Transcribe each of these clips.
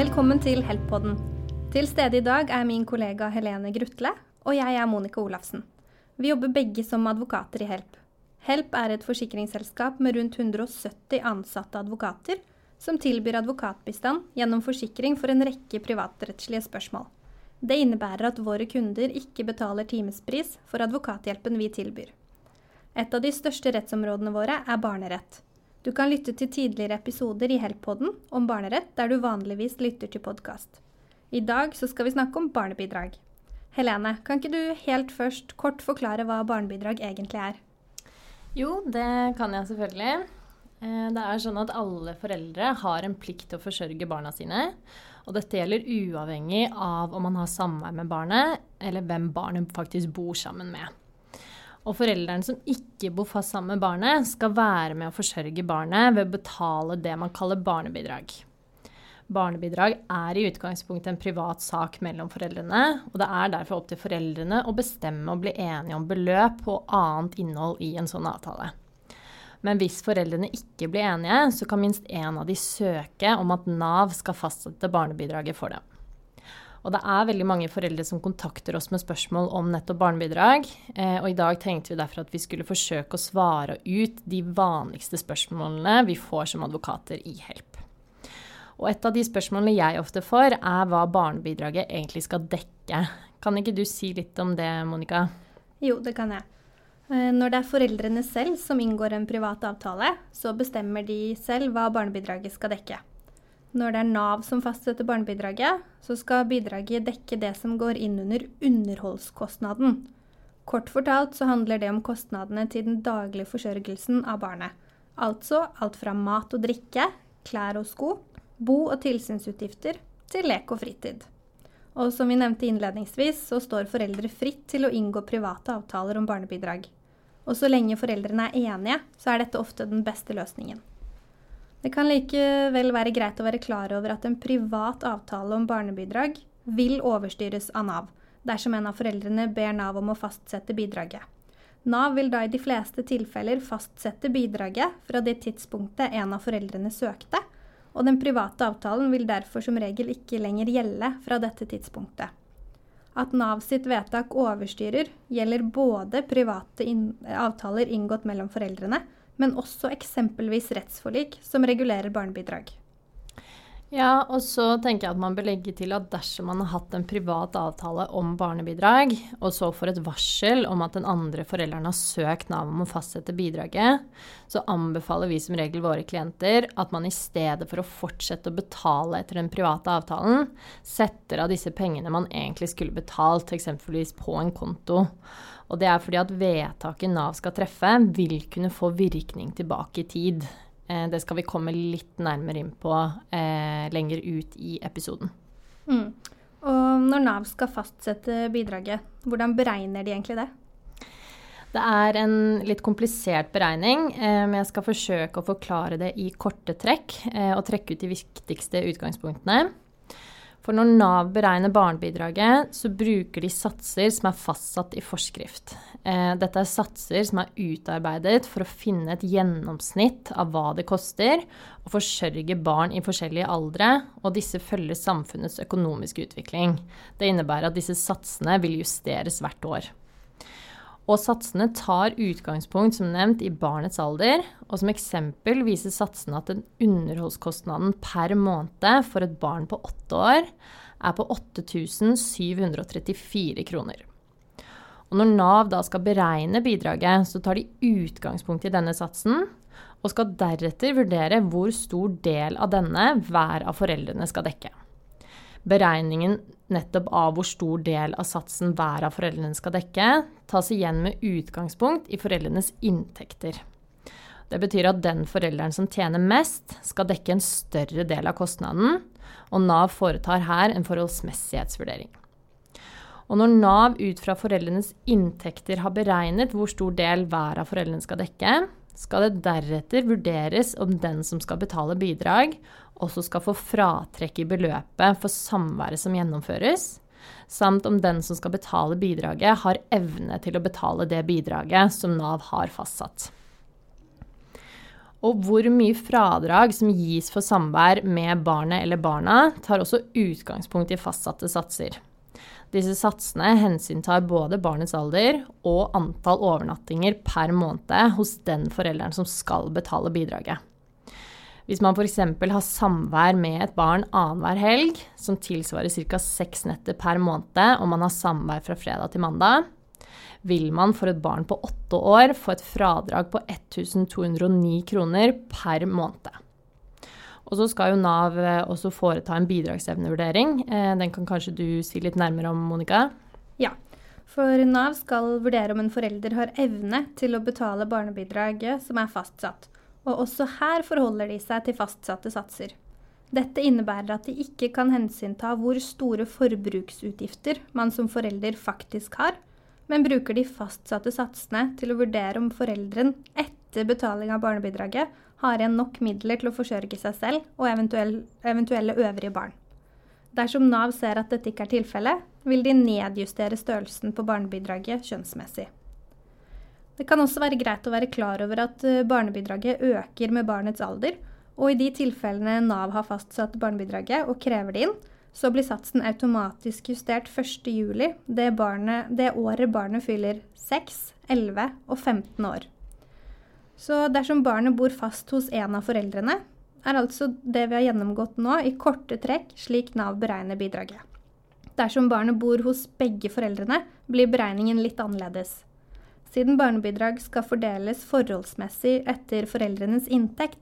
Velkommen til Help-podden. Til stede i dag er min kollega Helene Grutle, og jeg er Monica Olafsen. Vi jobber begge som advokater i Help. Help er et forsikringsselskap med rundt 170 ansatte advokater som tilbyr advokatbistand gjennom forsikring for en rekke privatrettslige spørsmål. Det innebærer at våre kunder ikke betaler timespris for advokathjelpen vi tilbyr. Et av de største rettsområdene våre er barnerett. Du kan lytte til tidligere episoder i Help-podden om barnerett, der du vanligvis lytter til podkast. I dag så skal vi snakke om barnebidrag. Helene, kan ikke du helt først kort forklare hva barnebidrag egentlig er? Jo, det kan jeg selvfølgelig. Eh, det er sånn at alle foreldre har en plikt til å forsørge barna sine. Og dette gjelder uavhengig av om man har samvær med barnet, eller hvem barnet faktisk bor sammen med. Og foreldrene som ikke bor fast sammen med barnet, skal være med å forsørge barnet ved å betale det man kaller barnebidrag. Barnebidrag er i utgangspunktet en privat sak mellom foreldrene, og det er derfor opp til foreldrene å bestemme og bli enige om beløp og annet innhold i en sånn avtale. Men hvis foreldrene ikke blir enige, så kan minst én av de søke om at Nav skal fastsette barnebidraget for dem. Og det er veldig mange foreldre som kontakter oss med spørsmål om nettopp barnebidrag. Eh, og i dag tenkte vi derfor at vi skulle forsøke å svare ut de vanligste spørsmålene vi får som advokater i Help. Og et av de spørsmålene jeg ofte får, er hva barnebidraget egentlig skal dekke. Kan ikke du si litt om det, Monica? Jo, det kan jeg. Eh, når det er foreldrene selv som inngår en privat avtale, så bestemmer de selv hva barnebidraget skal dekke. Når det er Nav som fastsetter barnebidraget, så skal bidraget dekke det som går inn under underholdskostnaden. Kort fortalt så handler det om kostnadene til den daglige forsørgelsen av barnet. Altså alt fra mat og drikke, klær og sko, bo- og tilsynsutgifter til lek og fritid. Og som vi nevnte innledningsvis, så står foreldre fritt til å inngå private avtaler om barnebidrag. Og så lenge foreldrene er enige, så er dette ofte den beste løsningen. Det kan likevel være greit å være klar over at en privat avtale om barnebidrag vil overstyres av Nav, dersom en av foreldrene ber Nav om å fastsette bidraget. Nav vil da i de fleste tilfeller fastsette bidraget fra det tidspunktet en av foreldrene søkte, og den private avtalen vil derfor som regel ikke lenger gjelde fra dette tidspunktet. At Nav sitt vedtak overstyrer, gjelder både private avtaler inngått mellom foreldrene, men også eksempelvis rettsforlik som regulerer barnebidrag. Ja, og så tenker jeg at man bør legge til at dersom man har hatt en privat avtale om barnebidrag, og så får et varsel om at den andre forelderen har søkt Nav om å fastsette bidraget, så anbefaler vi som regel våre klienter at man i stedet for å fortsette å betale etter den private avtalen, setter av disse pengene man egentlig skulle betalt, eksempelvis på en konto. Og det er fordi at vedtaket Nav skal treffe, vil kunne få virkning tilbake i tid. Eh, det skal vi komme litt nærmere inn på eh, lenger ut i episoden. Mm. Og når Nav skal fastsette bidraget, hvordan beregner de egentlig det? Det er en litt komplisert beregning, eh, men jeg skal forsøke å forklare det i korte trekk og trekke ut de viktigste utgangspunktene. For når Nav beregner barnebidraget, så bruker de satser som er fastsatt i forskrift. Eh, dette er satser som er utarbeidet for å finne et gjennomsnitt av hva det koster å forsørge barn i forskjellige aldre, og disse følger samfunnets økonomiske utvikling. Det innebærer at disse satsene vil justeres hvert år. Og satsene tar utgangspunkt som nevnt i barnets alder, og som eksempel viser satsene at den underholdskostnaden per måned for et barn på åtte år er på 8734 kroner. Og når Nav da skal beregne bidraget, så tar de utgangspunkt i denne satsen, og skal deretter vurdere hvor stor del av denne hver av foreldrene skal dekke. Beregningen nettopp av hvor stor del av satsen hver av foreldrene skal dekke, tas igjen med utgangspunkt i foreldrenes inntekter. Det betyr at den forelderen som tjener mest, skal dekke en større del av kostnaden, og Nav foretar her en forholdsmessighetsvurdering. Og når Nav ut fra foreldrenes inntekter har beregnet hvor stor del hver av foreldrene skal dekke, skal det deretter vurderes om den som skal betale bidrag, også skal få fratrekk i beløpet for samværet som gjennomføres, samt om den som skal betale bidraget, har evne til å betale det bidraget som Nav har fastsatt. Og hvor mye fradrag som gis for samvær med barnet eller barna, tar også utgangspunkt i fastsatte satser. Disse satsene hensyntar både barnets alder og antall overnattinger per måned hos den forelderen som skal betale bidraget. Hvis man f.eks. har samvær med et barn annenhver helg, som tilsvarer ca. seks netter per måned, og man har samvær fra fredag til mandag, vil man for et barn på åtte år få et fradrag på 1209 kroner per måned. Og så skal jo Nav eh, også foreta en bidragsevnevurdering. Eh, den kan kanskje du si litt nærmere om, Monica? Ja, for Nav skal vurdere om en forelder har evne til å betale barnebidraget som er fastsatt. Og også her forholder de seg til fastsatte satser. Dette innebærer at de ikke kan hensynta hvor store forbruksutgifter man som forelder faktisk har, men bruker de fastsatte satsene til å vurdere om foreldren etter betaling av barnebidraget har igjen nok midler til å forsørge seg selv og eventuelle, eventuelle øvrige barn. Dersom Nav ser at dette ikke er tilfellet, vil de nedjustere størrelsen på barnebidraget kjønnsmessig. Det kan også være greit å være klar over at eh, barnebidraget øker med barnets alder, og i de tilfellene Nav har fastsatt barnebidraget og krever det inn, så blir satsen automatisk justert 1.7, det, det året barnet fyller 6, 11 og 15 år. Så dersom barnet bor fast hos en av foreldrene, er altså det vi har gjennomgått nå, i korte trekk slik Nav beregner bidraget. Dersom barnet bor hos begge foreldrene, blir beregningen litt annerledes. Siden barnebidrag skal fordeles forholdsmessig etter foreldrenes inntekt,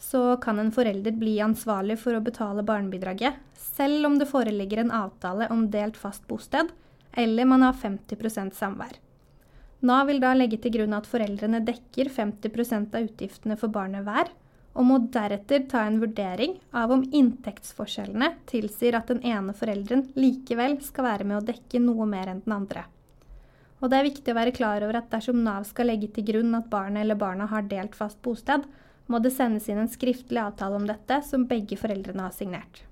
så kan en forelder bli ansvarlig for å betale barnebidraget, selv om det foreligger en avtale om delt fast bosted, eller man har 50% samvær. Nav vil da legge til grunn at foreldrene dekker 50% av utgiftene for barnet hver, og må deretter ta en vurdering av om inntektsforskjellene tilsier at den ene forelderen likevel skal være med å dekke noe mer enn den andre. Og det er viktig å være klar over at dersom Nav skal legge til grunn at barnet eller barna har delt fast bosted, må det sendes inn en skriftlig avtale om dette som begge foreldrene har signert.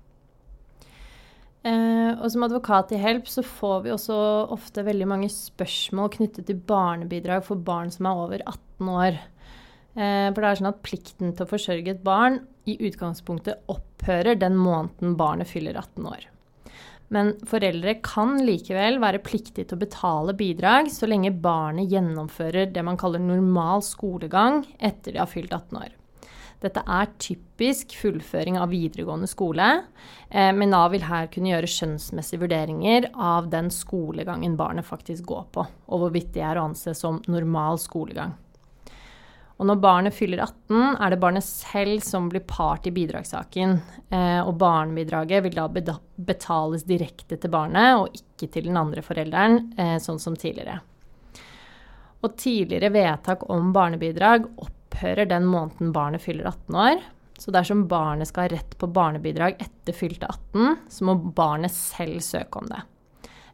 Eh, og som advokat i Help så får vi også ofte veldig mange spørsmål knyttet til barnebidrag for barn som er over 18 år. Eh, for det er sånn at plikten til å forsørge et barn i utgangspunktet opphører den måneden barnet fyller 18 år. Men foreldre kan likevel være pliktige til å betale bidrag så lenge barnet gjennomfører det man kaller normal skolegang etter de har fylt 18 år. Dette er typisk fullføring av videregående skole, eh, men Nav vil her kunne gjøre skjønnsmessige vurderinger av den skolegangen barnet faktisk går på, og hvorvidt det er å anse som normal skolegang. Og når barnet fyller 18, er det barnet selv som blir part i bidragssaken. Eh, og barnebidraget vil da betales direkte til barnet, og ikke til den andre forelderen, eh, sånn som tidligere. Og tidligere vedtak om barnebidrag opp opphører den måneden barnet fyller 18 år. Så dersom barnet skal ha rett på barnebidrag etter fylte 18, så må barnet selv søke om det.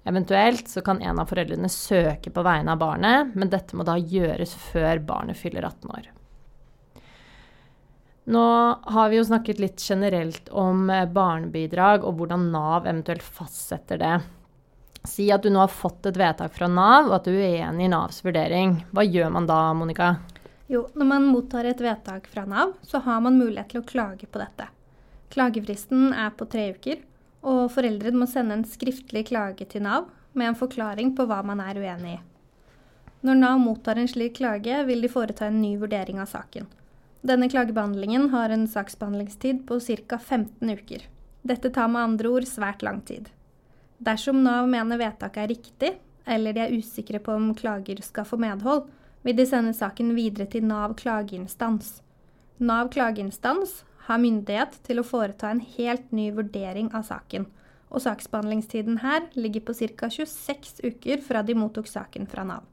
Eventuelt så kan en av foreldrene søke på vegne av barnet, men dette må da gjøres før barnet fyller 18 år. Nå har vi jo snakket litt generelt om eh, barnebidrag og hvordan Nav eventuelt fastsetter det. Si at du nå har fått et vedtak fra Nav, og at du er uenig i Navs vurdering. Hva gjør man da, Monica? Jo, når man mottar et vedtak fra Nav, så har man mulighet til å klage på dette. Klagefristen er på tre uker, og foreldrene må sende en skriftlig klage til Nav med en forklaring på hva man er uenig i. Når Nav mottar en slik klage, vil de foreta en ny vurdering av saken. Denne klagebehandlingen har en saksbehandlingstid på ca. 15 uker. Dette tar med andre ord svært lang tid. Dersom Nav mener vedtaket er riktig, eller de er usikre på om klager skal få medhold, vil de sende saken videre til Nav klageinstans. Nav klageinstans har myndighet til å foreta en helt ny vurdering av saken, og saksbehandlingstiden her ligger på ca. 26 uker fra de mottok saken fra Nav.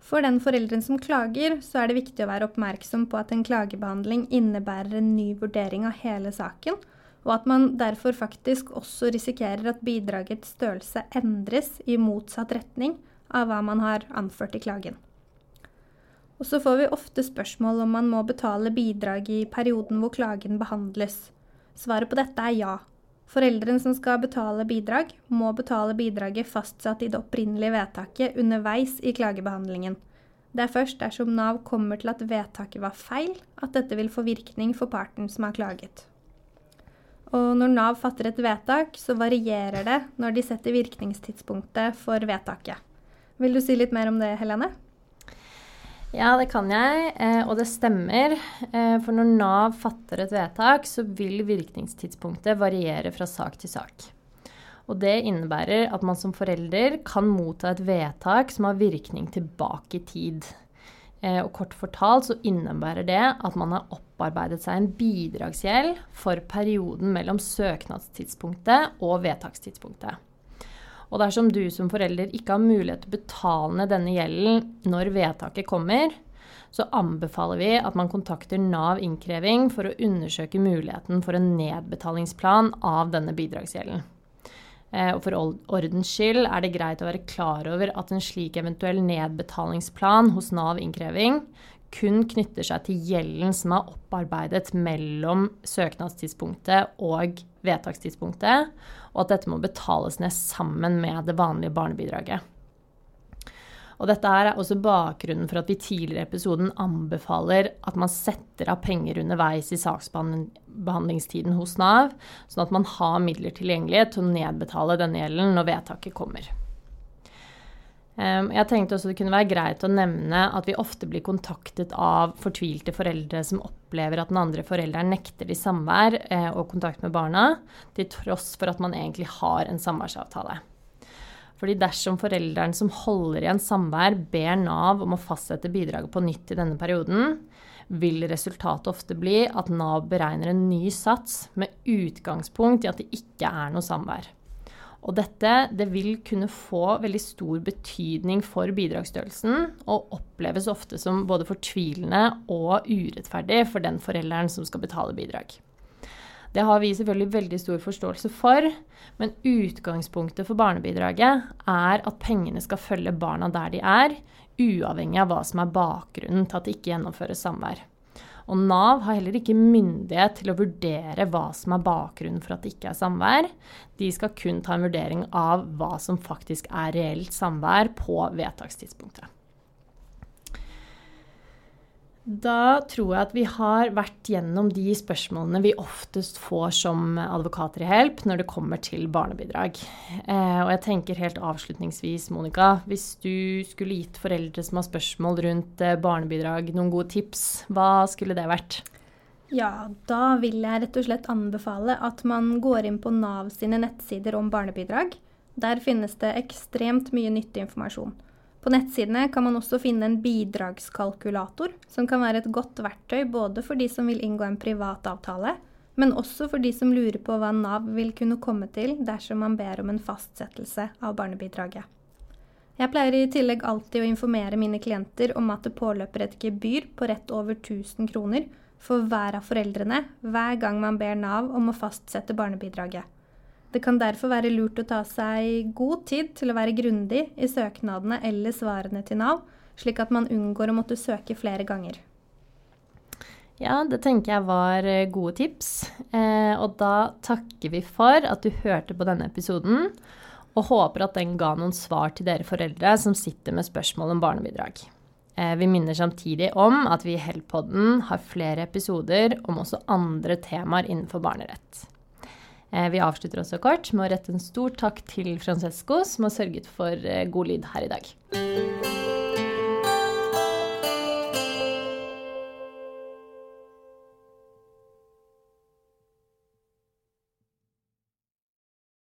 For den foreldren som klager, så er det viktig å være oppmerksom på at en klagebehandling innebærer en ny vurdering av hele saken, og at man derfor faktisk også risikerer at bidragets størrelse endres i motsatt retning av hva man har anført i klagen. Og så får vi ofte spørsmål om man må betale bidrag i perioden hvor klagen behandles. Svaret på dette er ja. Foreldrene som skal betale bidrag, må betale bidraget fastsatt i det opprinnelige vedtaket underveis i klagebehandlingen. Det er først dersom Nav kommer til at vedtaket var feil, at dette vil få virkning for parten som har klaget. Og når Nav fatter et vedtak, så varierer det når de setter virkningstidspunktet for vedtaket. Vil du si litt mer om det, Helene? Ja, det kan jeg, eh, og det stemmer. Eh, for når Nav fatter et vedtak, så vil virkningstidspunktet variere fra sak til sak. Og det innebærer at man som forelder kan motta et vedtak som har virkning tilbake i tid. Eh, og kort fortalt så innebærer det at man har opparbeidet seg en bidragsgjeld for perioden mellom søknadstidspunktet og vedtakstidspunktet. Og dersom du som forelder ikke har mulighet til å betale ned denne gjelden når vedtaket kommer, så anbefaler vi at man kontakter Nav innkreving for å undersøke muligheten for en nedbetalingsplan av denne bidragsgjelden. Eh, og for ordens skyld er det greit å være klar over at en slik eventuell nedbetalingsplan hos Nav innkreving kun knytter seg til gjelden som er opparbeidet mellom søknadstidspunktet og vedtakstidspunktet, og at dette må betales ned sammen med det vanlige barnebidraget. Og dette er også bakgrunnen for at vi tidligere i episoden anbefaler at man setter av penger underveis i saksbehandlingstiden hos Nav, sånn at man har midler tilgjengelig til å nedbetale denne gjelden når vedtaket kommer. Jeg tenkte også det kunne være greit å nevne at vi ofte blir kontaktet av fortvilte foreldre som opplever at den andre forelderen nekter de samvær eh, og kontakt med barna, til tross for at man egentlig har en samværsavtale. Fordi dersom forelderen som holder igjen samvær, ber Nav om å fastsette bidraget på nytt i denne perioden, vil resultatet ofte bli at Nav beregner en ny sats med utgangspunkt i at det ikke er noe samvær. Og dette det vil kunne få veldig stor betydning for bidragsstørrelsen, og oppleves ofte som både fortvilende og urettferdig for den forelderen som skal betale bidrag. Det har vi selvfølgelig veldig stor forståelse for, men utgangspunktet for barnebidraget er at pengene skal følge barna der de er, uavhengig av hva som er bakgrunnen til at det ikke gjennomføres samvær. Og Nav har heller ikke myndighet til å vurdere hva som er bakgrunnen for at det ikke er samvær. De skal kun ta en vurdering av hva som faktisk er reelt samvær på vedtakstidspunktet. Da tror jeg at vi har vært gjennom de spørsmålene vi oftest får som advokater i Help når det kommer til barnebidrag. Eh, og jeg tenker helt avslutningsvis, Monica, hvis du skulle gitt foreldre som har spørsmål rundt eh, barnebidrag, noen gode tips, hva skulle det vært? Ja, da vil jeg rett og slett anbefale at man går inn på Nav sine nettsider om barnebidrag. Der finnes det ekstremt mye nyttig informasjon. På nettsidene kan man også finne en bidragskalkulator, som kan være et godt verktøy både for de som vil inngå en privat avtale, men også for de som lurer på hva Nav vil kunne komme til dersom man ber om en fastsettelse av barnebidraget. Jeg pleier i tillegg alltid å informere mine klienter om at det påløper et gebyr på rett over 1000 kroner for hver av foreldrene hver gang man ber Nav om å fastsette barnebidraget. Det kan derfor være lurt å ta seg god tid til å være grundig i søknadene eller svarene til Nav, slik at man unngår å måtte søke flere ganger. Ja, det tenker jeg var eh, gode tips. Eh, og da takker vi for at du hørte på denne episoden, og håper at den ga noen svar til dere foreldre som sitter med spørsmål om barnebidrag. Eh, vi minner samtidig om at vi i Hellpodden har flere episoder om også andre temaer innenfor barnerett. Eh, vi avslutter også kort med å rette en stor takk til Francesco, som har sørget for eh, god lyd her i dag.